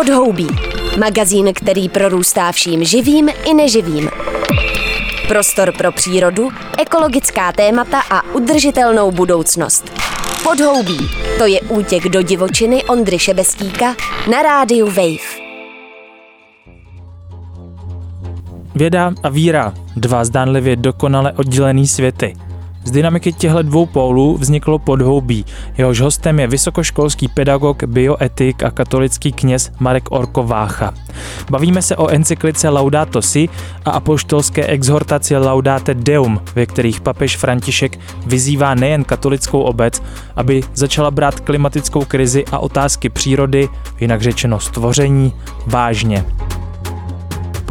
Podhoubí. Magazín, který prorůstá vším živým i neživým. Prostor pro přírodu, ekologická témata a udržitelnou budoucnost. Podhoubí. To je útěk do divočiny Ondry Šebestíka na rádiu Wave. Věda a víra, dva zdánlivě dokonale oddělený světy – z dynamiky těchto dvou pólů vzniklo podhoubí. Jehož hostem je vysokoškolský pedagog, bioetik a katolický kněz Marek Orkovácha. Bavíme se o encyklice Laudato Si a apoštolské exhortaci Laudate Deum, ve kterých papež František vyzývá nejen katolickou obec, aby začala brát klimatickou krizi a otázky přírody, jinak řečeno stvoření, vážně.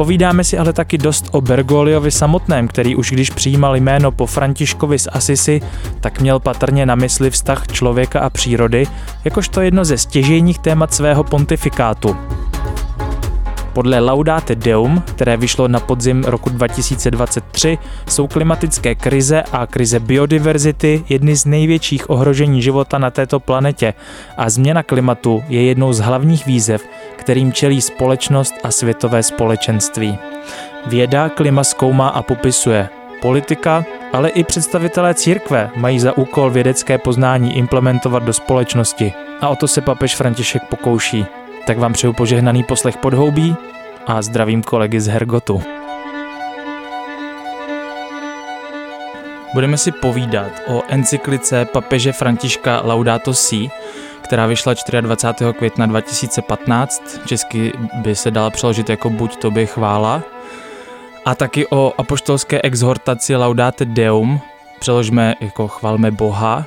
Povídáme si ale taky dost o Bergoliovi samotném, který už když přijímal jméno po Františkovi z Asisi, tak měl patrně na mysli vztah člověka a přírody, jakožto jedno ze stěžejních témat svého pontifikátu. Podle Laudate Deum, které vyšlo na podzim roku 2023, jsou klimatické krize a krize biodiverzity jedny z největších ohrožení života na této planetě a změna klimatu je jednou z hlavních výzev, kterým čelí společnost a světové společenství. Věda klima zkoumá a popisuje. Politika, ale i představitelé církve mají za úkol vědecké poznání implementovat do společnosti. A o to se papež František pokouší. Tak vám přeju požehnaný poslech podhoubí a zdravím kolegy z Hergotu. Budeme si povídat o encyklice papeže Františka Laudato Si, která vyšla 24. května 2015. Česky by se dala přeložit jako Buď tobě chvála. A taky o apoštolské exhortaci Laudate Deum, přeložme jako chvalme Boha,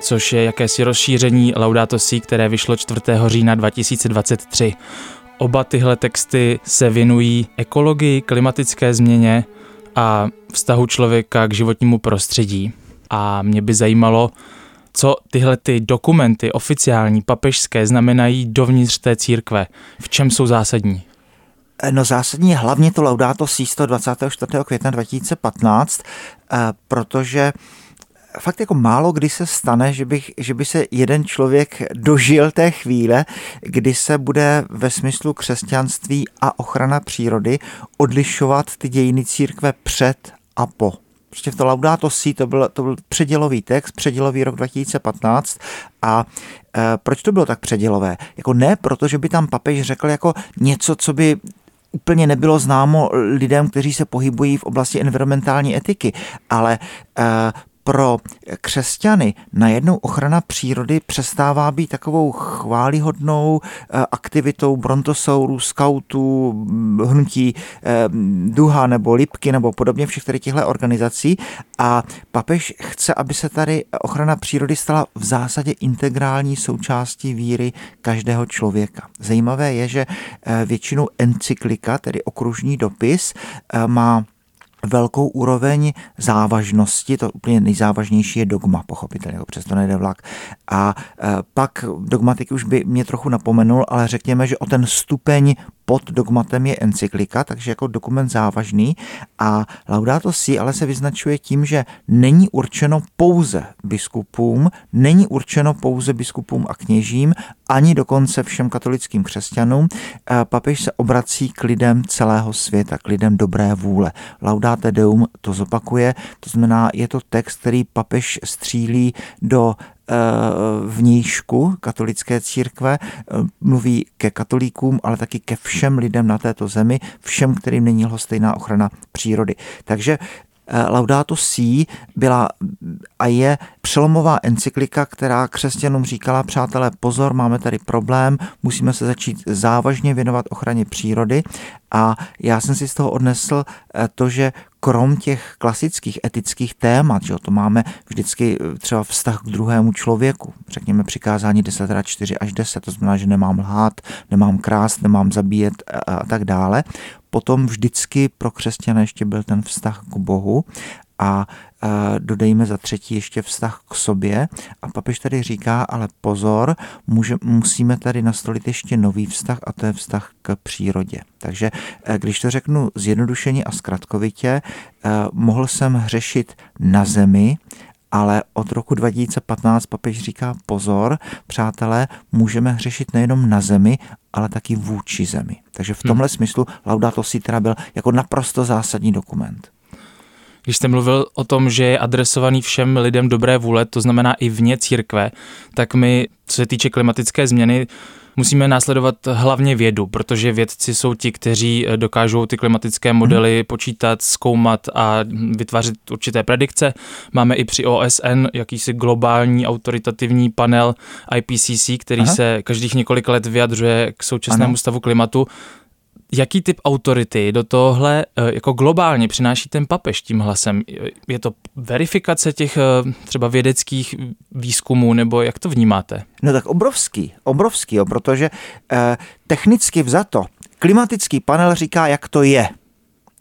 což je jakési rozšíření Laudato Si, které vyšlo 4. října 2023. Oba tyhle texty se věnují ekologii, klimatické změně a vztahu člověka k životnímu prostředí. A mě by zajímalo, co tyhle ty dokumenty oficiální, papežské, znamenají dovnitř té církve. V čem jsou zásadní? No zásadní je hlavně to Laudato Si 124. května 2015, eh, protože fakt jako málo kdy se stane, že, bych, že by se jeden člověk dožil té chvíle, kdy se bude ve smyslu křesťanství a ochrana přírody odlišovat ty dějiny církve před a po. Prostě v to Laudato Si to byl, to byl předělový text, předělový rok 2015 a e, proč to bylo tak předělové? Jako ne proto, že by tam papež řekl jako něco, co by úplně nebylo známo lidem, kteří se pohybují v oblasti environmentální etiky, ale e, pro křesťany najednou ochrana přírody přestává být takovou chválihodnou eh, aktivitou brontosaurů, skautů, hnutí eh, duha nebo lipky nebo podobně všech tady těchto organizací a papež chce, aby se tady ochrana přírody stala v zásadě integrální součástí víry každého člověka. Zajímavé je, že eh, většinou encyklika, tedy okružní dopis, má velkou úroveň závažnosti, to úplně nejzávažnější je dogma, pochopitelně, jako přesto nejde vlak. A e, pak dogmatiky už by mě trochu napomenul, ale řekněme, že o ten stupeň pod dogmatem je encyklika, takže jako dokument závažný a Laudato Si ale se vyznačuje tím, že není určeno pouze biskupům, není určeno pouze biskupům a kněžím, ani dokonce všem katolickým křesťanům. Papež se obrací k lidem celého světa, k lidem dobré vůle. Laudate Deum to zopakuje, to znamená, je to text, který papež střílí do Eh, vnížku katolické církve, eh, mluví ke katolíkům, ale taky ke všem lidem na této zemi, všem, kterým není stejná ochrana přírody. Takže eh, Laudato Si byla a je přelomová encyklika, která křesťanům říkala, přátelé, pozor, máme tady problém, musíme se začít závažně věnovat ochraně přírody a já jsem si z toho odnesl to, že krom těch klasických etických témat, že to máme vždycky eh, třeba vztah k druhému člověku, řekněme přikázání 10 4 až 10, to znamená, že nemám lhát, nemám krást, nemám zabíjet a, a tak dále. Potom vždycky pro křesťana ještě byl ten vztah k Bohu a dodejme za třetí ještě vztah k sobě. A papež tady říká, ale pozor, může, musíme tady nastolit ještě nový vztah a to je vztah k přírodě. Takže eh, když to řeknu zjednodušeně a zkratkovitě, eh, mohl jsem hřešit na zemi, ale od roku 2015 papež říká pozor, přátelé, můžeme hřešit nejenom na zemi, ale taky vůči zemi. Takže v tomhle hmm. smyslu Laudato Si teda byl jako naprosto zásadní dokument. Když jste mluvil o tom, že je adresovaný všem lidem dobré vůle, to znamená i vně církve, tak my, co se týče klimatické změny, musíme následovat hlavně vědu, protože vědci jsou ti, kteří eh, dokážou ty klimatické modely hmm. počítat, zkoumat a vytvářet určité predikce. Máme i při OSN jakýsi globální autoritativní panel IPCC, který Aha. se každých několik let vyjadřuje k současnému ano. stavu klimatu jaký typ autority do tohle eh, jako globálně přináší ten papež tím hlasem? Je to verifikace těch eh, třeba vědeckých výzkumů, nebo jak to vnímáte? No tak obrovský, obrovský, jo, protože eh, technicky vzato klimatický panel říká, jak to je.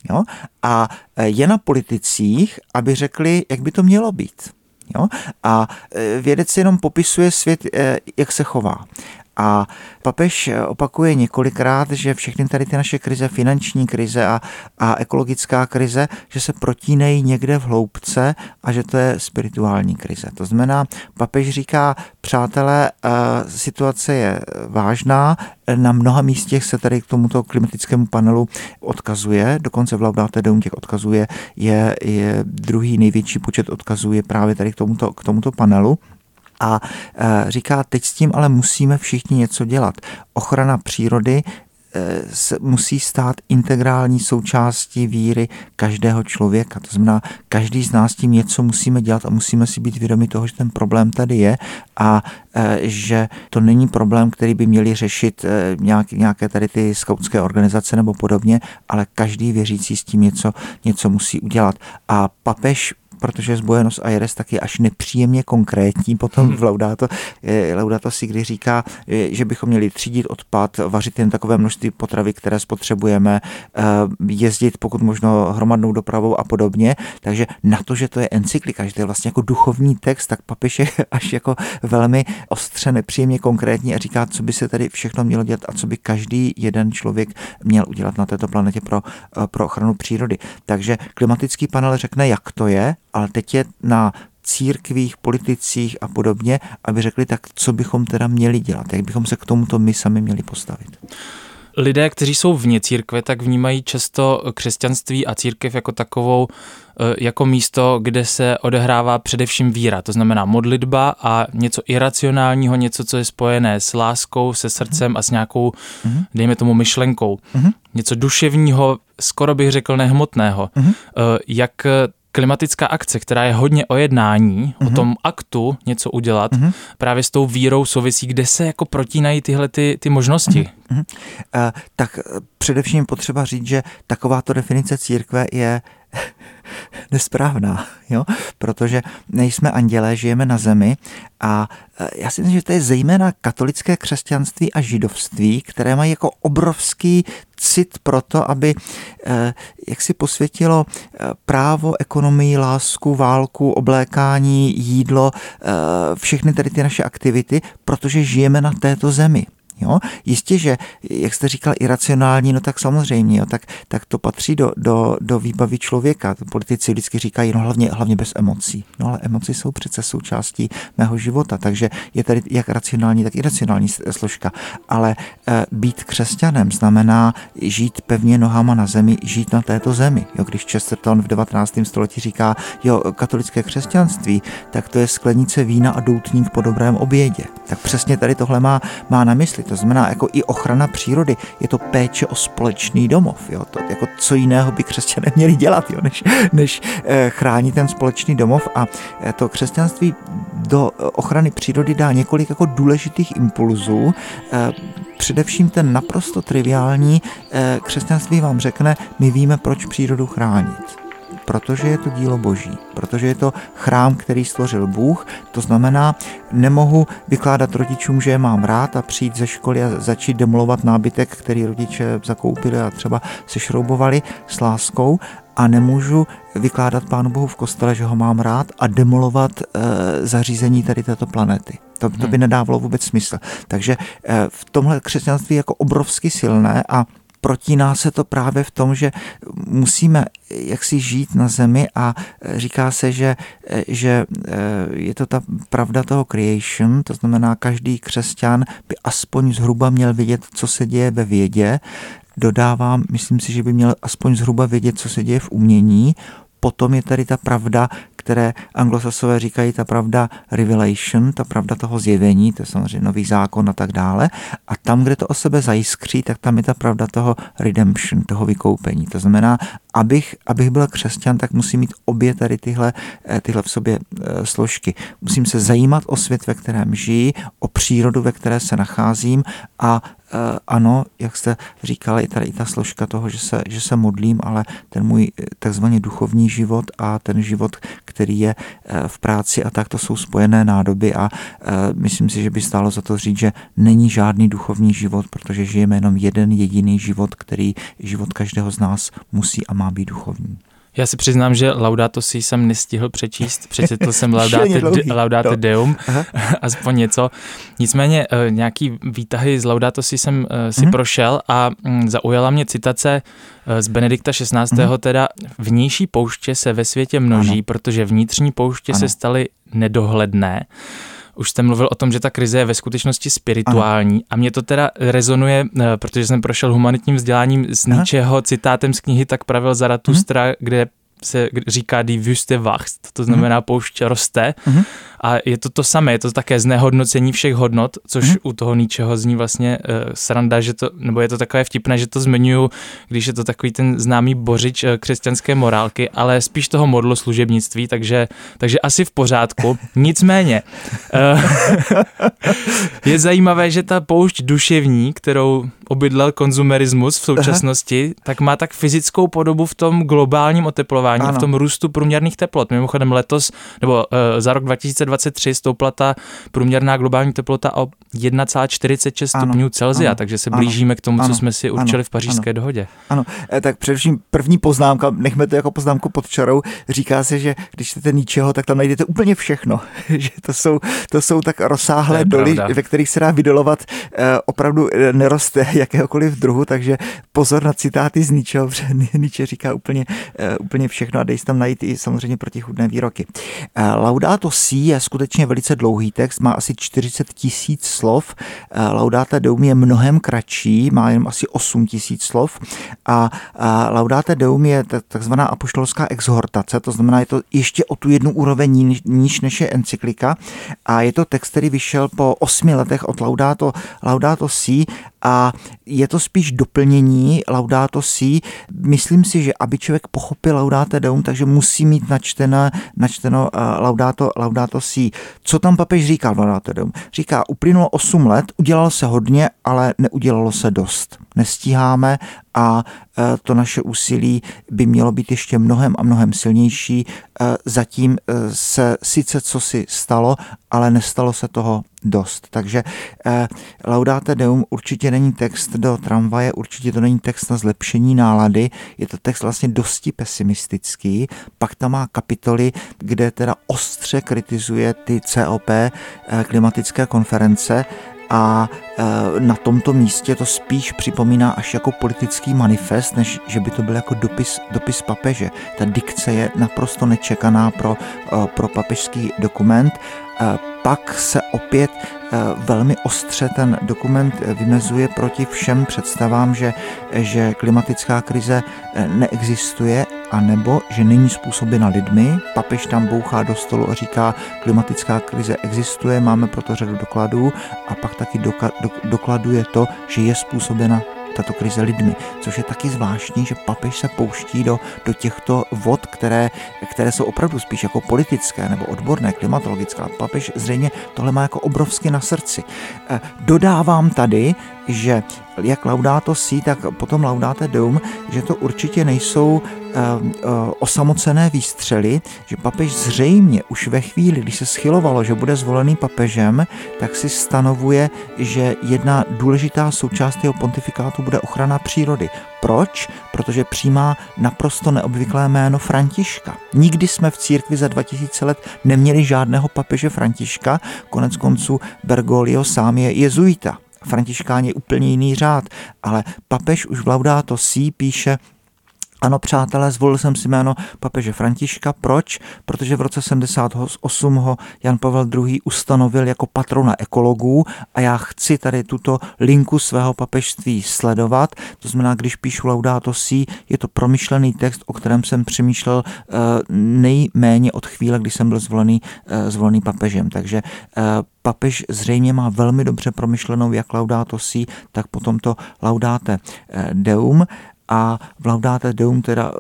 Jo? A eh, je na politicích, aby řekli, jak by to mělo být. Jo? A vědec jenom popisuje svět, jak se chová. A papež opakuje několikrát, že všechny tady ty naše krize, finanční krize a, a ekologická krize, že se protínejí někde v hloubce a že to je spirituální krize. To znamená, papež říká, přátelé, eh, situace je vážná, na mnoha místech se tady k tomuto klimatickému panelu odkazuje, dokonce v Laudate Deum těch odkazuje, je, je druhý největší počet odkazuje právě tady k tomuto, k tomuto panelu a e, říká, teď s tím ale musíme všichni něco dělat. Ochrana přírody e, musí stát integrální součástí víry každého člověka. To znamená, každý z nás tím něco musíme dělat a musíme si být vědomi toho, že ten problém tady je a e, že to není problém, který by měli řešit nějaké tady ty skautské organizace nebo podobně, ale každý věřící s tím něco, něco musí udělat. A papež protože z Buenos Aires taky až nepříjemně konkrétní potom hmm. v Laudato, eh, Laudato si kdy říká, eh, že bychom měli třídit odpad, vařit jen takové množství potravy, které spotřebujeme, eh, jezdit pokud možno hromadnou dopravou a podobně. Takže na to, že to je encyklika, že to je vlastně jako duchovní text, tak papiš je až jako velmi ostře, nepříjemně konkrétní a říká, co by se tady všechno mělo dělat a co by každý jeden člověk měl udělat na této planetě pro, pro ochranu přírody. Takže klimatický panel řekne, jak to je, ale teď je na církvích, politicích a podobně, aby řekli, tak co bychom teda měli dělat, jak bychom se k tomuto my sami měli postavit. Lidé, kteří jsou vně církve, tak vnímají často křesťanství a církev jako takovou, eh, jako místo, kde se odehrává především víra, to znamená modlitba a něco iracionálního, něco, co je spojené s láskou, se srdcem a s nějakou, mm-hmm. dejme tomu, myšlenkou. Mm-hmm. Něco duševního, skoro bych řekl nehmotného. Mm-hmm. Jak klimatická akce, která je hodně o jednání, mm-hmm. o mhm. tom aktu něco udělat, mm-hmm. právě s tou vírou souvisí, kde se jako protínají tyhle ty, ty možnosti. Mm-hmm. Uh, tak eh, především potřeba říct, že takováto definice církve je nesprávná, jo? protože nejsme andělé, žijeme na zemi a e, já si myslím, že to je zejména katolické křesťanství a židovství, které mají jako obrovský cit pro to, aby e, jak si posvětilo e, právo, ekonomii, lásku, válku, oblékání, jídlo, všechny tady ty naše aktivity, protože žijeme na této zemi. Jo? Jistě, že, jak jste říkal, iracionální, no tak samozřejmě, jo? Tak, tak to patří do, do, do výbavy člověka. Politici vždycky říkají, no hlavně, hlavně bez emocí. No ale emoce jsou přece součástí mého života, takže je tady jak racionální, tak iracionální složka. Ale e, být křesťanem znamená žít pevně nohama na zemi, žít na této zemi. Jo? Když Chesterton v 19. století říká, jo, katolické křesťanství, tak to je sklenice vína a doutník po dobrém obědě. Tak přesně tady tohle má, má na mysli. To znamená, jako i ochrana přírody, je to péče o společný domov. Jo? To, jako co jiného by křesťané měli dělat, jo? než, než eh, chránit ten společný domov. A eh, to křesťanství do ochrany přírody dá několik jako důležitých impulzů. Eh, především ten naprosto triviální křesťanství vám řekne, my víme, proč přírodu chránit protože je to dílo boží, protože je to chrám, který stvořil Bůh, to znamená, nemohu vykládat rodičům, že je mám rád a přijít ze školy a začít demolovat nábytek, který rodiče zakoupili a třeba sešroubovali s láskou, a nemůžu vykládat Pánu Bohu v kostele, že ho mám rád a demolovat e, zařízení tady této planety. To, to by hmm. nedávalo vůbec smysl. Takže e, v tomhle křesťanství je jako obrovsky silné a protíná se to právě v tom, že musíme jaksi žít na zemi a říká se, že, že je to ta pravda toho creation, to znamená, každý křesťan by aspoň zhruba měl vědět, co se děje ve vědě, dodávám, myslím si, že by měl aspoň zhruba vědět, co se děje v umění, potom je tady ta pravda, které anglosasové říkají ta pravda revelation, ta pravda toho zjevení, to je samozřejmě nový zákon a tak dále. A tam, kde to o sebe zajiskří, tak tam je ta pravda toho redemption, toho vykoupení. To znamená, abych, abych byl křesťan, tak musím mít obě tady tyhle, eh, tyhle v sobě eh, složky. Musím se zajímat o svět, ve kterém žijí, o přírodu, ve které se nacházím a ano, jak jste říkali, tady i ta složka toho, že se, že se modlím, ale ten můj eh, takzvaný duchovní život a ten život, který je eh, v práci a tak, to jsou spojené nádoby a myslím si, že by stálo za to říct, že není žádný duchovní život, protože žijeme jenom jeden jediný život, který život každého z nás musí a má být duchovní. Já si přiznám, že Laudato si jsem nestihl přečíst, přečetl jsem Laudate, de, Laudate no. Deum, aspoň něco. Nicméně eh, nějaký výtahy z Laudato si jsem eh, si mm-hmm. prošel a mm, zaujala mě citace eh, z Benedikta XVI. Mm-hmm. teda vnější pouště se ve světě množí, ano. protože vnitřní pouště ano. se staly nedohledné. Už jste mluvil o tom, že ta krize je ve skutečnosti spirituální ano. a mě to teda rezonuje, eh, protože jsem prošel humanitním vzděláním z ničeho citátem z knihy Tak pravil Zaratustra, hmm. kde se říká die Wüste wacht, to znamená mm. poušť roste mm. A je to to samé, je to také znehodnocení všech hodnot, což mm. u toho ničeho zní vlastně uh, sranda, že to, nebo je to takové vtipné, že to zmiňuju, když je to takový ten známý bořič uh, křesťanské morálky, ale spíš toho modlo služebnictví, takže, takže asi v pořádku. Nicméně uh, je zajímavé, že ta poušť duševní, kterou obydlel konzumerismus v současnosti, Aha. tak má tak fyzickou podobu v tom globálním oteplování ano. a v tom růstu průměrných teplot. Mimochodem letos, nebo uh, za rok 2023 stoupla ta průměrná globální teplota o 1,46 stupňů Celsia, ano. takže se blížíme ano. k tomu, ano. co jsme si určili ano. v pařížské ano. dohodě. Ano, eh, tak především první poznámka, nechme to jako poznámku pod čarou, říká se, že když chcete ničeho, tak tam najdete úplně všechno, že to jsou, to jsou tak rozsáhlé doly, pravda. ve kterých se dá vydolovat eh, opravdu neroste jakéhokoliv druhu, takže pozor na citáty z Nietzscheho, protože Nietzsche říká úplně, úplně všechno a dej tam najít i samozřejmě protichudné výroky. Laudato Si je skutečně velice dlouhý text, má asi 40 tisíc slov. Uh, Laudate Deum je mnohem kratší, má jen asi 8 tisíc slov a Laudate Deum je takzvaná apoštolská exhortace, to znamená, je to ještě o tu jednu úroveň níž než je encyklika a je to text, který vyšel po osmi letech od Laudato, Laudato Si a je to spíš doplnění Laudato Si. Myslím si, že aby člověk pochopil Laudate Deum, takže musí mít načteno, načteno uh, Laudato, Laudato Si. Co tam papež říká Deum? Říká, uplynulo 8 let, udělalo se hodně, ale neudělalo se dost. Nestíháme a e, to naše úsilí by mělo být ještě mnohem a mnohem silnější. E, zatím e, se sice co si stalo, ale nestalo se toho dost. Takže Laudate Deum určitě není text do tramvaje, určitě to není text na zlepšení nálady, je to text vlastně dosti pesimistický, pak tam má kapitoly, kde teda ostře kritizuje ty COP klimatické konference, a e, na tomto místě to spíš připomíná až jako politický manifest, než že by to byl jako dopis, dopis papeže. Ta dikce je naprosto nečekaná pro, e, pro papežský dokument. E, pak se opět velmi ostře ten dokument vymezuje proti všem představám, že, že klimatická krize neexistuje a nebo že není způsobena lidmi. Papež tam bouchá do stolu a říká, klimatická krize existuje, máme proto řadu dokladů a pak taky doka- do- dokladuje to, že je způsobena tato krize lidmi, což je taky zvláštní, že papež se pouští do, do těchto vod, které, které jsou opravdu spíš jako politické nebo odborné, klimatologické. Papež zřejmě tohle má jako obrovsky na srdci. Eh, dodávám tady, že jak Laudato Si, tak potom Laudate Deum, že to určitě nejsou uh, uh, osamocené výstřely, že papež zřejmě už ve chvíli, když se schylovalo, že bude zvolený papežem, tak si stanovuje, že jedna důležitá součást jeho pontifikátu bude ochrana přírody. Proč? Protože přijímá naprosto neobvyklé jméno Františka. Nikdy jsme v církvi za 2000 let neměli žádného papeže Františka, konec konců Bergoglio sám je jezuita františkáni úplně jiný řád, ale papež už v Laudato Si píše, ano, přátelé, zvolil jsem si jméno papeže Františka. Proč? Protože v roce 78 ho Jan Pavel II. ustanovil jako patrona ekologů a já chci tady tuto linku svého papežství sledovat. To znamená, když píšu Laudato Si, je to promyšlený text, o kterém jsem přemýšlel eh, nejméně od chvíle, kdy jsem byl zvolený, eh, zvolený papežem. Takže eh, papež zřejmě má velmi dobře promyšlenou jak Laudato Si, tak potom to Laudate Deum a v Laudate Deum teda uh,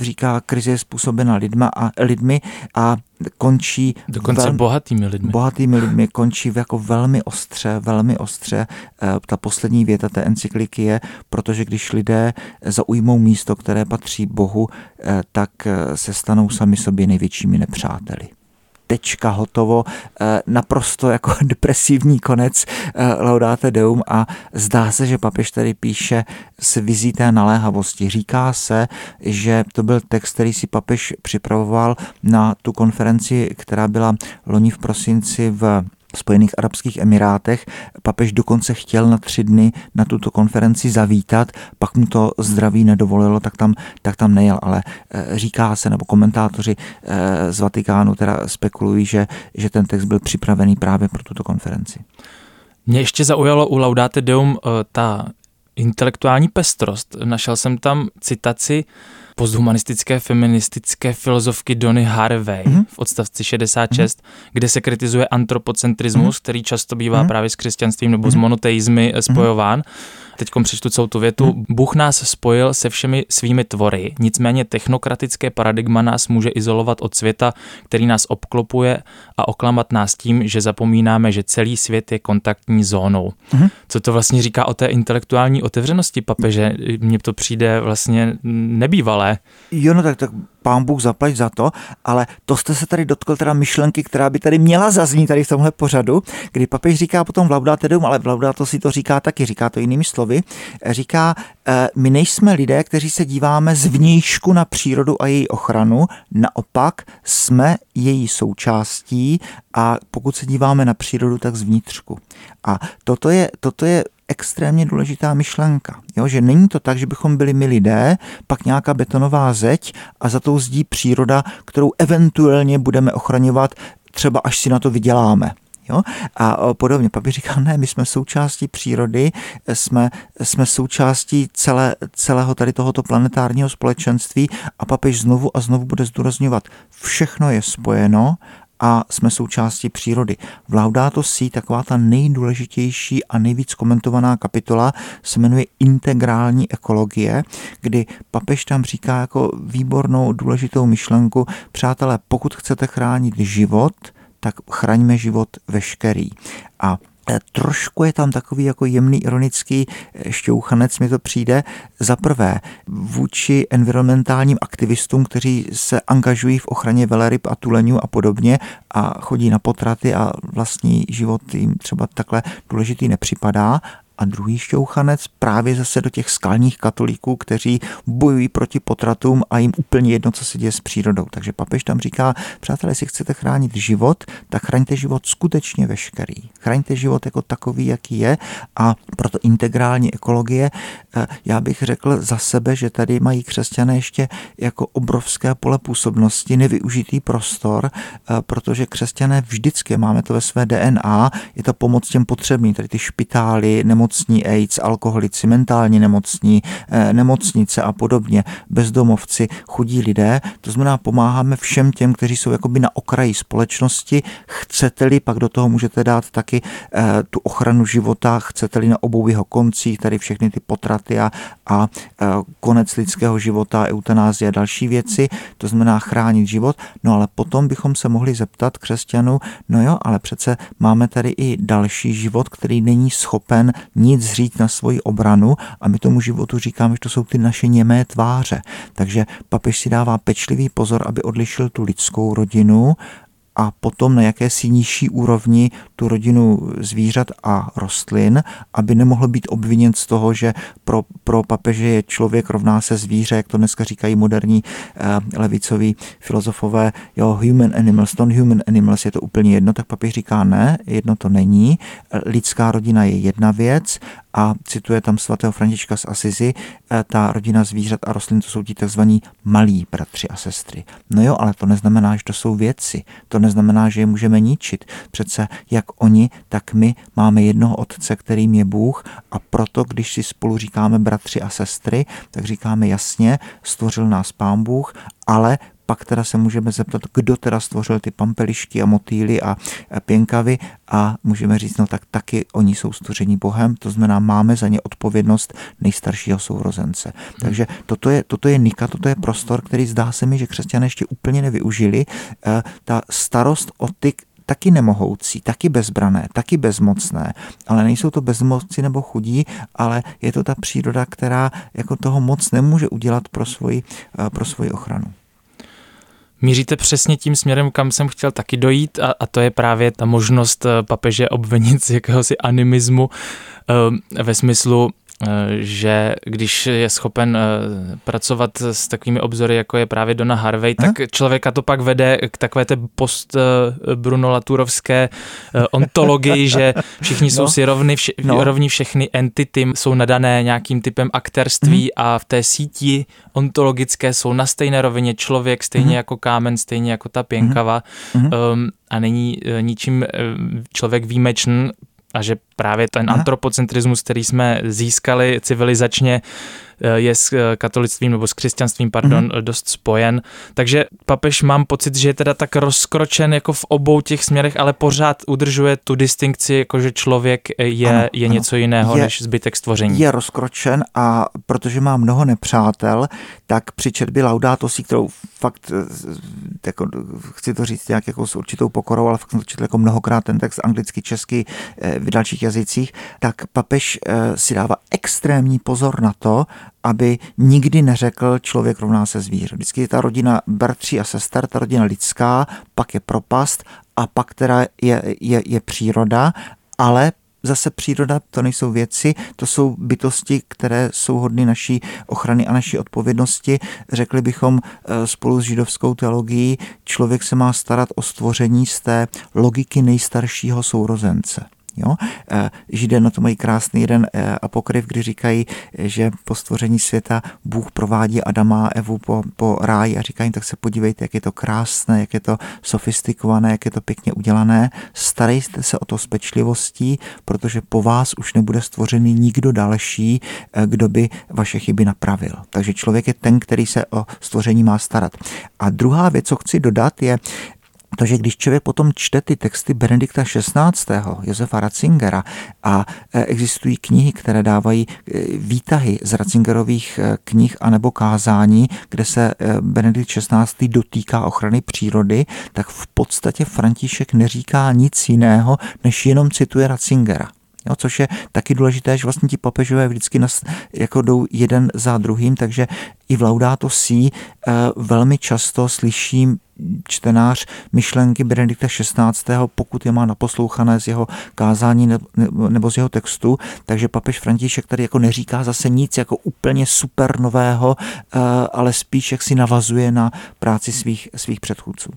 říká, krize je způsobena lidma a, lidmi a končí dokonce velmi, bohatými lidmi. Bohatými lidmi končí jako velmi ostře, velmi ostře. Uh, ta poslední věta té encykliky je, protože když lidé zaujmou místo, které patří Bohu, uh, tak se stanou sami sobě největšími nepřáteli tečka, hotovo, eh, naprosto jako depresivní konec eh, Laudate Deum a zdá se, že papež tady píše s vizí té naléhavosti. Říká se, že to byl text, který si papež připravoval na tu konferenci, která byla loni v prosinci v Spojených Arabských Emirátech. Papež dokonce chtěl na tři dny na tuto konferenci zavítat, pak mu to zdraví nedovolilo, tak tam, tak tam nejel. Ale eh, říká se, nebo komentátoři eh, z Vatikánu teda spekulují, že, že ten text byl připravený právě pro tuto konferenci. Mě ještě zaujalo u Laudate Deum eh, ta intelektuální pestrost. Našel jsem tam citaci posthumanistické feministické filozofky Donny Harvey mm-hmm. v odstavci 66, mm-hmm. kde se kritizuje antropocentrismus, mm-hmm. který často bývá mm-hmm. právě s křesťanstvím nebo mm-hmm. s monoteizmy spojován. Mm-hmm teď přečtu celou tu větu. Hmm. Bůh nás spojil se všemi svými tvory, nicméně technokratické paradigma nás může izolovat od světa, který nás obklopuje a oklamat nás tím, že zapomínáme, že celý svět je kontaktní zónou. Hmm. Co to vlastně říká o té intelektuální otevřenosti papeže? Mně to přijde vlastně nebývalé. Jo, no tak, tak pán Bůh zaplať za to, ale to jste se tady dotkl teda myšlenky, která by tady měla zaznít tady v tomhle pořadu, kdy papež říká potom v Laudato Deum, ale v Laudato si to říká taky, říká to jinými slovy, říká, eh, my nejsme lidé, kteří se díváme zvnějšku na přírodu a její ochranu, naopak jsme její součástí a pokud se díváme na přírodu, tak zvnitřku. A toto je, toto je extrémně důležitá myšlenka. Jo? Že není to tak, že bychom byli my lidé, pak nějaká betonová zeď a za tou zdí příroda, kterou eventuálně budeme ochraňovat, třeba až si na to vyděláme. Jo? A podobně. Papi říkal, ne, my jsme součástí přírody, jsme, jsme součástí celé, celého tady tohoto planetárního společenství a papež znovu a znovu bude zdůrazňovat, všechno je spojeno a jsme součástí přírody. V Laudato Si taková ta nejdůležitější a nejvíc komentovaná kapitola se jmenuje integrální ekologie, kdy papež tam říká jako výbornou důležitou myšlenku, přátelé, pokud chcete chránit život, tak chraňme život veškerý. A trošku je tam takový jako jemný ironický eh, šťouchanec, mi to přijde. Za prvé, vůči environmentálním aktivistům, kteří se angažují v ochraně veleryb a tuleňů a podobně a chodí na potraty a vlastní život jim třeba takhle důležitý nepřipadá a druhý šťouchanec právě zase do těch skalních katolíků, kteří bojují proti potratům a jim úplně jedno, co se děje s přírodou. Takže papež tam říká, přátelé, jestli chcete chránit život, tak chraňte život skutečně veškerý. Chraňte život jako takový, jaký je a proto integrální ekologie, eh, já bych řekl za sebe, že tady mají křesťané ještě jako obrovské pole působnosti, nevyužitý prostor, eh, protože křesťané vždycky, máme to ve své DNA, je to pomoc těm potřebným, tady ty špitály, nemoc nemocní AIDS, alkoholici, mentálně nemocní, eh, nemocnice a podobně, bezdomovci, chudí lidé. To znamená, pomáháme všem těm, kteří jsou jakoby na okraji společnosti. Chcete-li, pak do toho můžete dát taky eh, tu ochranu života, chcete-li na obou jeho koncích, tady všechny ty potraty a, a eh, konec lidského života, eutanázie a další věci, to znamená chránit život. No ale potom bychom se mohli zeptat křesťanů, no jo, ale přece máme tady i další život, který není schopen nic říct na svoji obranu a my tomu životu říkáme, že to jsou ty naše němé tváře. Takže papež si dává pečlivý pozor, aby odlišil tu lidskou rodinu a potom na jakési nižší úrovni tu rodinu zvířat a rostlin, aby nemohl být obviněn z toho, že pro, pro papeže je člověk rovná se zvíře, jak to dneska říkají moderní eh, levicoví filozofové, jo, human animals, non-human animals, je to úplně jedno, tak papež říká ne, jedno to není, lidská rodina je jedna věc a cituje tam svatého Františka z Asizi, eh, ta rodina zvířat a rostlin, to jsou ti takzvaní malí bratři a sestry. No jo, ale to neznamená, že to jsou věci. To neznamená, že je můžeme ničit. Přece jak oni, tak my máme jednoho otce, kterým je Bůh a proto, když si spolu říkáme bratři a sestry, tak říkáme jasně, stvořil nás pán Bůh, ale pak teda se můžeme zeptat, kdo teda stvořil ty pampelišky a motýly a pěnkavy a můžeme říct, no tak taky oni jsou stvoření Bohem, to znamená, máme za ně odpovědnost nejstaršího sourozence. Hmm. Takže toto je, toto je Nika, toto je prostor, který zdá se mi, že křesťané ještě úplně nevyužili. E, ta starost o ty taky nemohoucí, taky bezbrané, taky bezmocné, ale nejsou to bezmoci nebo chudí, ale je to ta příroda, která jako toho moc nemůže udělat pro svoji, e, pro svoji ochranu. Míříte přesně tím směrem, kam jsem chtěl taky dojít a, a to je právě ta možnost eh, papeže obvinit z jakéhosi animismu eh, ve smyslu že když je schopen eh, pracovat s takovými obzory, jako je právě Donna Harvey, tak hm? člověka to pak vede k takové té post eh, Bruno Laturovské ontologii, že všichni no. jsou si rovni, vše, no. rovní všechny entity jsou nadané nějakým typem aktérství mm. a v té síti ontologické jsou na stejné rovině člověk, stejně mm. jako kámen, stejně jako ta pěnkava mm. um, a není ničím člověk výjimečný, a že právě ten antropocentrismus, který jsme získali civilizačně, je s eh, katolictvím nebo s křesťanstvím, pardon, mm-hmm. dost spojen. Takže papež mám pocit, že je teda tak rozkročen jako v obou těch směrech, ale pořád udržuje tu distinkci, jako že člověk je, ano, je ano. něco jiného je, než zbytek stvoření. Je rozkročen a protože má mnoho nepřátel, tak při četbě Laudato si, kterou fakt, eh, jako, chci to říct nějak jako s určitou pokorou, ale fakt jsem to četl jako mnohokrát ten text anglicky, česky, v dalších jazycích, tak papež si dává extrémní pozor na to, aby nikdy neřekl člověk rovná se zvíře. Vždycky je ta rodina bratří a sester, ta rodina lidská, pak je propast a pak teda je, je, je příroda, ale zase příroda to nejsou věci, to jsou bytosti, které jsou hodny naší ochrany a naší odpovědnosti. Řekli bychom eh, spolu s židovskou teologií, člověk se má starat o stvoření z té logiky nejstaršího sourozence. Jo? Eh, Židé na to mají krásný jeden eh, apokryf, kdy říkají, že po stvoření světa Bůh provádí Adama a Evu po, po ráji a říkají, tak se podívejte, jak je to krásné, jak je to sofistikované, jak je to pěkně udělané. Starejte se o to s pečlivostí, protože po vás už nebude stvořený nikdo další, eh, kdo by vaše chyby napravil. Takže člověk je ten, který se o stvoření má starat. A druhá věc, co chci dodat, je, to, že když člověk potom čte ty texty Benedikta XVI., Josefa Ratzingera a e, existují knihy, které dávají e, výtahy z Ratzingerových e, knih anebo kázání, kde se Benedikt XVI. dotýká ochrany přírody, tak v podstatě František neříká nic jiného, než jenom cituje Ratzingera. Jo, což je taky důležité, že vlastně ti papežové vždycky nas, jako jdou jeden za druhým, takže i v Laudato Si velmi často slyším čtenář myšlenky Benedikta XVI., pokud je má naposlouchané z jeho kázání nebo z jeho textu, takže papež František tady jako neříká zase nic jako úplně super nového, eh, ale spíš jak si navazuje na práci svých, svých předchůdců.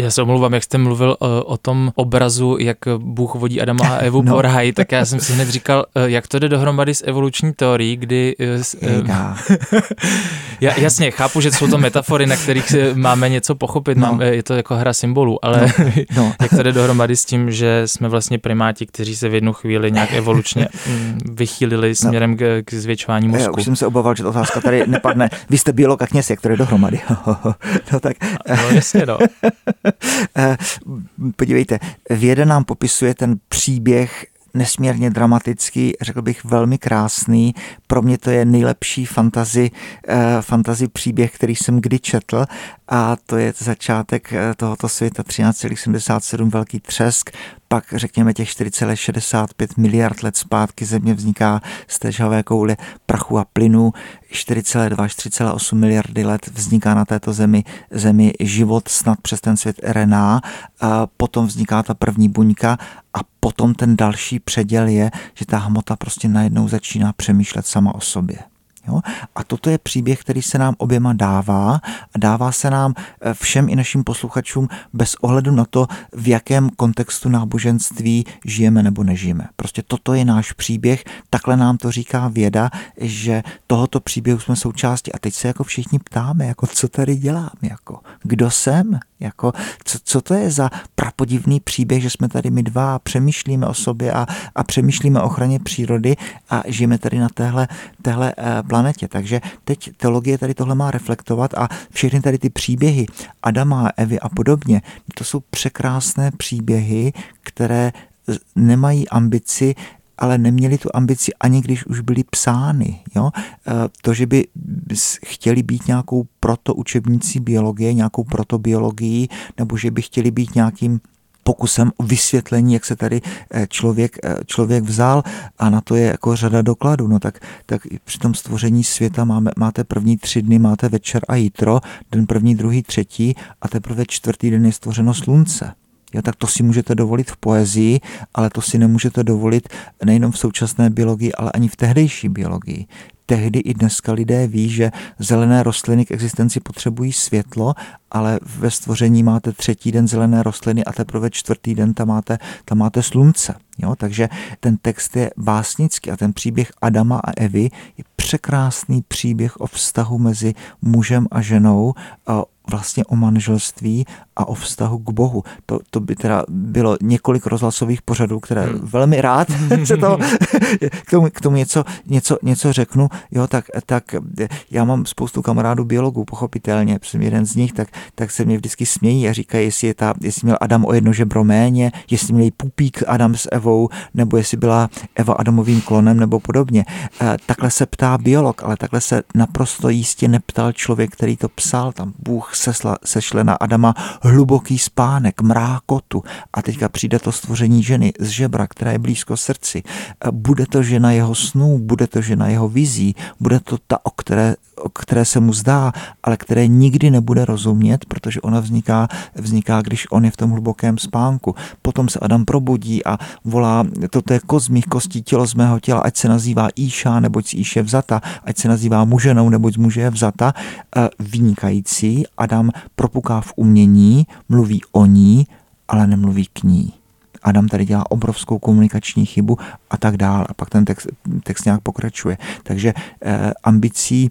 Já se omlouvám, jak jste mluvil uh, o tom obrazu, jak Bůh vodí Adama a Evu no. po ráji, tak já jsem si hned říkal, uh, jak to jde dohromady s evoluční teorií, kdy... Uh, já, jasně, chápu, že jsou to metafory, na kterých máme něco pochopit, no. máme, je to jako hra symbolů, ale no. No. jak to jde dohromady s tím, že jsme vlastně primáti, kteří se v jednu chvíli nějak evolučně mm, vychýlili no. směrem k, k zvětšování mozku. Já už jsem se obával, že ta otázka tady nepadne. Vy jste biolog a kněz, jak to jde dohromady? no tak... No jasně, no. Eh, podívejte, věda nám popisuje ten příběh nesmírně dramatický, řekl bych velmi krásný. Pro mě to je nejlepší fantazi, eh, fantazi příběh, který jsem kdy četl a to je začátek eh, tohoto světa. 13,77 velký třesk, pak řekněme těch 4,65 miliard let zpátky země vzniká z té žhavé koule prachu a plynu, 4,2 4,8 miliardy let vzniká na této zemi, zemi život snad přes ten svět RNA, a potom vzniká ta první buňka a potom ten další předěl je, že ta hmota prostě najednou začíná přemýšlet sama o sobě. Jo? A toto je příběh, který se nám oběma dává a dává se nám eh, všem i našim posluchačům bez ohledu na to, v jakém kontextu náboženství žijeme nebo nežijeme. Prostě toto je náš příběh, takhle nám to říká věda, že tohoto příběhu jsme součástí a teď se jako všichni ptáme, jako co tady dělám, jako kdo jsem, jako co, co to je za prapodivný příběh, že jsme tady my dva a přemýšlíme o sobě a, a přemýšlíme o ochraně přírody a žijeme tady na téhle, téhle eh, planetě. Takže teď teologie tady tohle má reflektovat a všechny tady ty příběhy Adama, Evy a podobně, to jsou překrásné příběhy, které nemají ambici ale neměli tu ambici ani když už byly psány. Jo? E, to, že by chtěli být nějakou proto učebnicí biologie, nějakou protobiologií, nebo že by chtěli být nějakým pokusem o vysvětlení, jak se tady eh, člověk, eh, člověk vzal a na to je jako řada dokladů. No tak, tak při tom stvoření světa máme, máte první tři dny, máte večer a jítro, den první, druhý, třetí a teprve čtvrtý den je stvořeno slunce. Jo, tak to si můžete dovolit v poezii, ale to si nemůžete dovolit nejenom v současné biologii, ale ani v tehdejší biologii tehdy i dneska lidé ví, že zelené rostliny k existenci potřebují světlo, ale ve stvoření máte třetí den zelené rostliny a teprve čtvrtý den tam máte, tam máte slunce. Jo? Takže ten text je básnický a ten příběh Adama a Evy je překrásný příběh o vztahu mezi mužem a ženou, vlastně o manželství a o vztahu k Bohu. To, to by teda bylo několik rozhlasových pořadů, které hmm. velmi rád se to, k, tomu, k tomu něco, něco, něco řeknu. Jo, tak, tak já mám spoustu kamarádů biologů, pochopitelně, jsem jeden z nich, tak, tak se mě vždycky smějí a říkají, jestli, je ta, jestli měl Adam o jedno žebro méně, jestli měl pupík Adam s Evou, nebo jestli byla Eva Adamovým klonem, nebo podobně. E, takhle se ptá biolog, ale takhle se naprosto jistě neptal člověk, který to psal. Tam Bůh sesla, sešle na Adama hluboký spánek, mrákotu a teďka přijde to stvoření ženy z žebra, která je blízko srdci. Bude to žena jeho snů, bude to žena jeho vizí, bude to ta, o které, o které se mu zdá, ale které nikdy nebude rozumět, protože ona vzniká, vzniká, když on je v tom hlubokém spánku. Potom se Adam probudí a volá, toto je kost mých kostí, tělo z mého těla, ať se nazývá Íša, neboť z Íše vzata, ať se nazývá muženou, neboť z muže je vzata. Vynikající, Adam propuká v umění, mluví o ní, ale nemluví k ní. Adam tady dělá obrovskou komunikační chybu a tak dále. A pak ten text, text nějak pokračuje. Takže eh, ambicí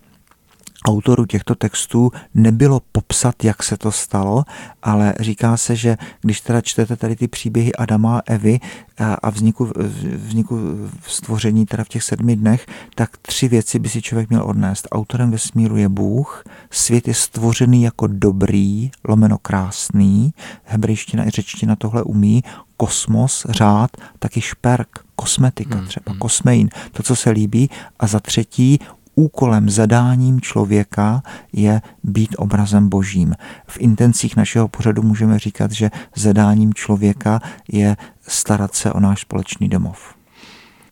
autorů těchto textů nebylo popsat, jak se to stalo, ale říká se, že když teda čtete tady ty příběhy Adama a Evy a vzniku, vzniku stvoření teda v těch sedmi dnech, tak tři věci by si člověk měl odnést. Autorem vesmíru je Bůh, svět je stvořený jako dobrý, lomeno krásný, hebrejština i řečtina tohle umí, kosmos, řád, taky šperk, kosmetika hmm, třeba, hmm. kosmein, to, co se líbí. A za třetí, úkolem, zadáním člověka je být obrazem božím. V intencích našeho pořadu můžeme říkat, že zadáním člověka je starat se o náš společný domov.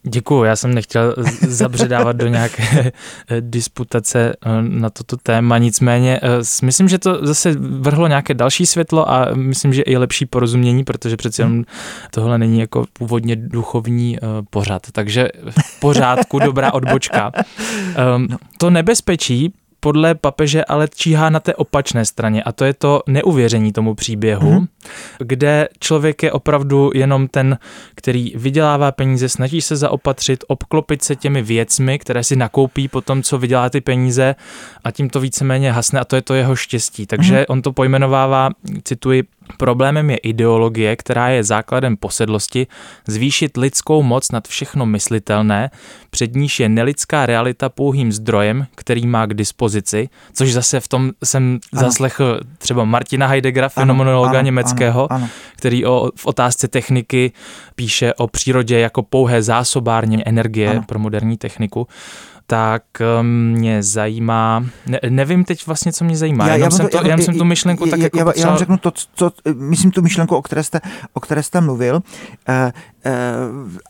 Děkuju, já jsem nechtěl zabředávat do nějaké eh, disputace eh, na toto téma, nicméně eh, myslím, že to zase vrhlo nějaké další světlo a myslím, že i lepší porozumění, protože přeci jenom tohle není jako původně duchovní pořad, takže v pořádku, dobrá odbočka. Ehm, no. To nebezpečí podle papeže ale číhá na té opačné straně a to je to neuvěření tomu příběhu, mm-hmm. Kde člověk je opravdu jenom ten, který vydělává peníze, snaží se zaopatřit, obklopit se těmi věcmi, které si nakoupí po tom, co vydělá ty peníze a tím to víceméně hasne a to je to jeho štěstí. Takže mm-hmm. on to pojmenovává, cituji, Problémem je ideologie, která je základem posedlosti, zvýšit lidskou moc nad všechno myslitelné, před níž je nelidská realita pouhým zdrojem, který má k dispozici, což zase v tom jsem ano. zaslechl třeba Martina Heideggera, fenomenologa ano, německého, ano, ano. který o, v otázce techniky píše o přírodě jako pouhé zásobárně energie ano. pro moderní techniku. tak mě zajímá, ne, nevím teď vlastně, co mě zajímá, já, jenom, já jsem, to, já, jenom jsem tu myšlenku já, tak já, jako já, potřeboval... já vám řeknu to, co, myslím tu myšlenku, o které jste, o které jste mluvil.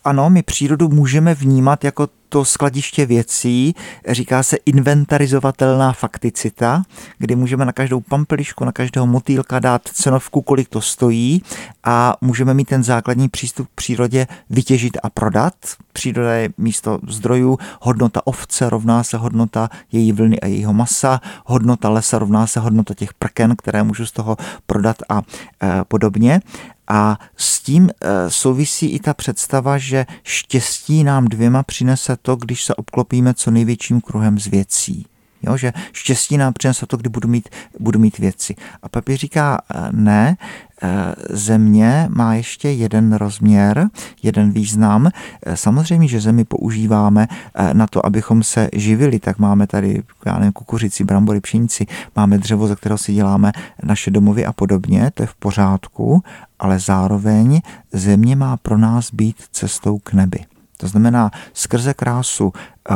Ano, my přírodu můžeme vnímat jako to skladiště věcí, říká se inventarizovatelná fakticita, kdy můžeme na každou pampelišku, na každého motýlka dát cenovku, kolik to stojí a můžeme mít ten základní přístup k přírodě vytěžit a prodat. Příroda je místo zdrojů, hodnota ovce rovná se hodnota její vlny a jejího masa, hodnota lesa rovná se hodnota těch prken, které můžu z toho prodat a e, podobně. A s tím e, souvisí i ta představa, že štěstí nám dvěma přinese to, když se obklopíme co největším kruhem z věcí. Jo, že štěstí nám přinese to, kdy budu mít, budu mít věci. A papír říká, e, ne, e, země má ještě jeden rozměr, jeden význam. Samozřejmě, že zemi používáme na to, abychom se živili, tak máme tady já nevím, kukuřici, brambory, pšenici, máme dřevo, ze kterého si děláme naše domovy a podobně, to je v pořádku, ale zároveň země má pro nás být cestou k nebi. To znamená, skrze krásu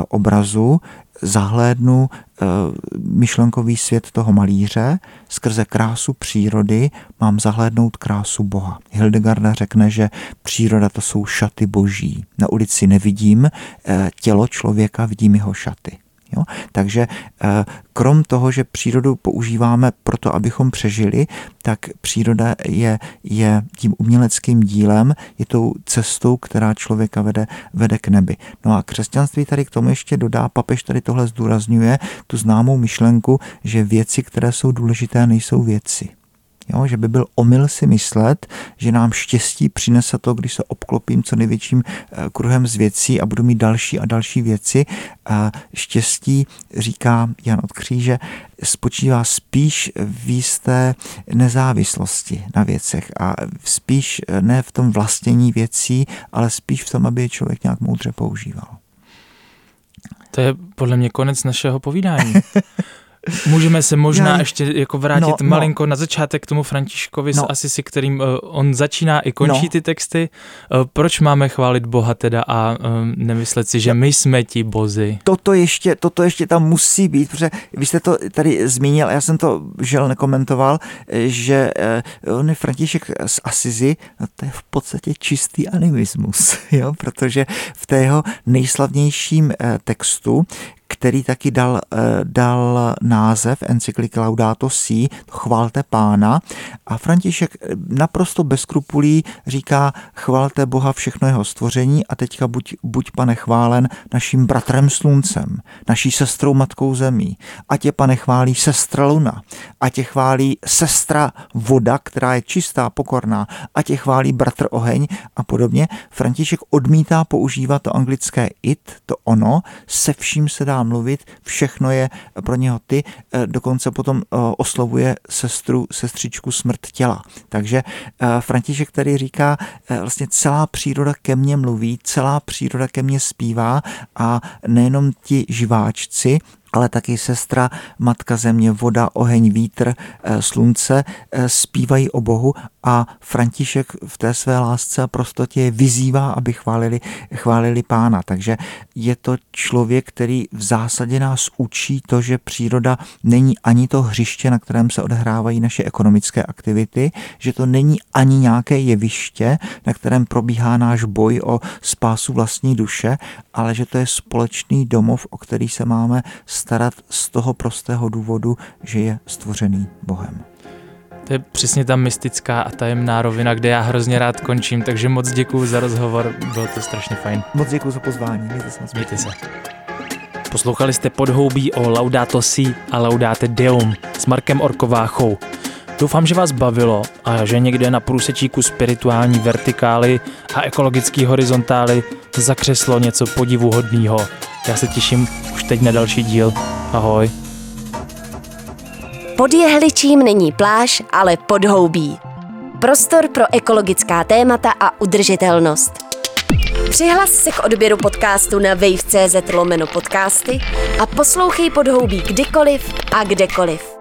obrazu zahlédnu e, myšlenkový svět toho malíře, skrze krásu přírody mám zahlédnout krásu Boha. Hildegarda řekne, že příroda to jsou šaty boží. Na ulici nevidím e, tělo člověka, vidím jeho šaty. Jo? Takže eh, krom toho, že přírodu používáme proto, abychom přežili, tak příroda je, je tím uměleckým dílem, je tou cestou, která člověka vede, vede k nebi. No a křesťanství tady k tomu ještě dodá, papež tady tohle zdůrazňuje, tu známou myšlenku, že věci, které jsou důležité, nejsou věci. Jo, že by byl omyl si myslet, že nám štěstí přinese to, když se obklopím co největším eh, kruhem z věcí a budu mít další a další věci. A štěstí, říká Jan od Kříže, spočívá spíš v jisté nezávislosti na věcech a spíš eh, ne v tom vlastnění věcí, ale spíš v tom, aby je člověk nějak moudře používal. To je podle mě konec našeho povídání. Můžeme se možná Já, ještě jako vrátit no, no. malinko no. na začátek k tomu Františkovi no. z Asisi, kterým uh, on začíná i končí no. ty texty. Uh, proč máme chválit Boha teda a uh, nemyslet si, že my jsme ti bozy? Toto ještě, toto ještě tam musí být, protože vy jste to tady zmínil, já jsem to žel nekomentoval, že uh, on je František z Asizi, no to je v podstatě čistý animismus, jo? protože v té jeho nejslavnějším uh, textu, který taky dal, eh, dal název encykliky Laudato Si, chválte pána. A František eh, naprosto bez skrupulí říká, chválte Boha všechno jeho stvoření a teďka buď, buď pane chválen naším bratrem sluncem, naší sestrou matkou zemí. A tě pane chválí sestra luna, a tě chválí sestra voda, která je čistá, pokorná, a tě chválí bratr oheň a podobně. František odmítá používat to anglické it, to ono, se vším se dá mluvit, všechno je pro něho ty, eh, dokonce potom eh, oslovuje sestru, sestřičku smrt těla. Takže eh, František tady říká, vlastně celá příroda ke mně mluví, celá příroda ke mně zpívá a nejenom ti živáčci, ale taky sestra, matka země, voda, oheň, vítr, eh, slunce eh, zpívají o Bohu a František v té své lásce a prostotě je vyzývá, aby chválili, chválili pána. Takže je to člověk, který v zásadě nás učí to, že příroda není ani to hřiště, na kterém se odehrávají naše ekonomické aktivity, že to není ani nějaké jeviště, na kterém probíhá náš boj o spásu vlastní duše, ale že to je společný domov, o který se máme starat z toho prostého důvodu, že je stvořený Bohem. To je přesně ta mystická a tajemná rovina, kde já hrozně rád končím, takže moc děkuji za rozhovor, bylo to strašně fajn. Moc děkuji za pozvání, mějte se. Mějte se. Poslouchali jste podhoubí o Laudato Si a Laudate Deum s Markem Orkováchou. Doufám, že vás bavilo a že někde na průsečíku spirituální vertikály a ekologický horizontály zakřeslo něco podivuhodného. Já se těším už teď na další díl. Ahoj. Pod jehličím není pláž, ale podhoubí. Prostor pro ekologická témata a udržitelnost. Přihlas se k odběru podcastu na wave.cz lomeno podcasty a poslouchej podhoubí kdykoliv a kdekoliv.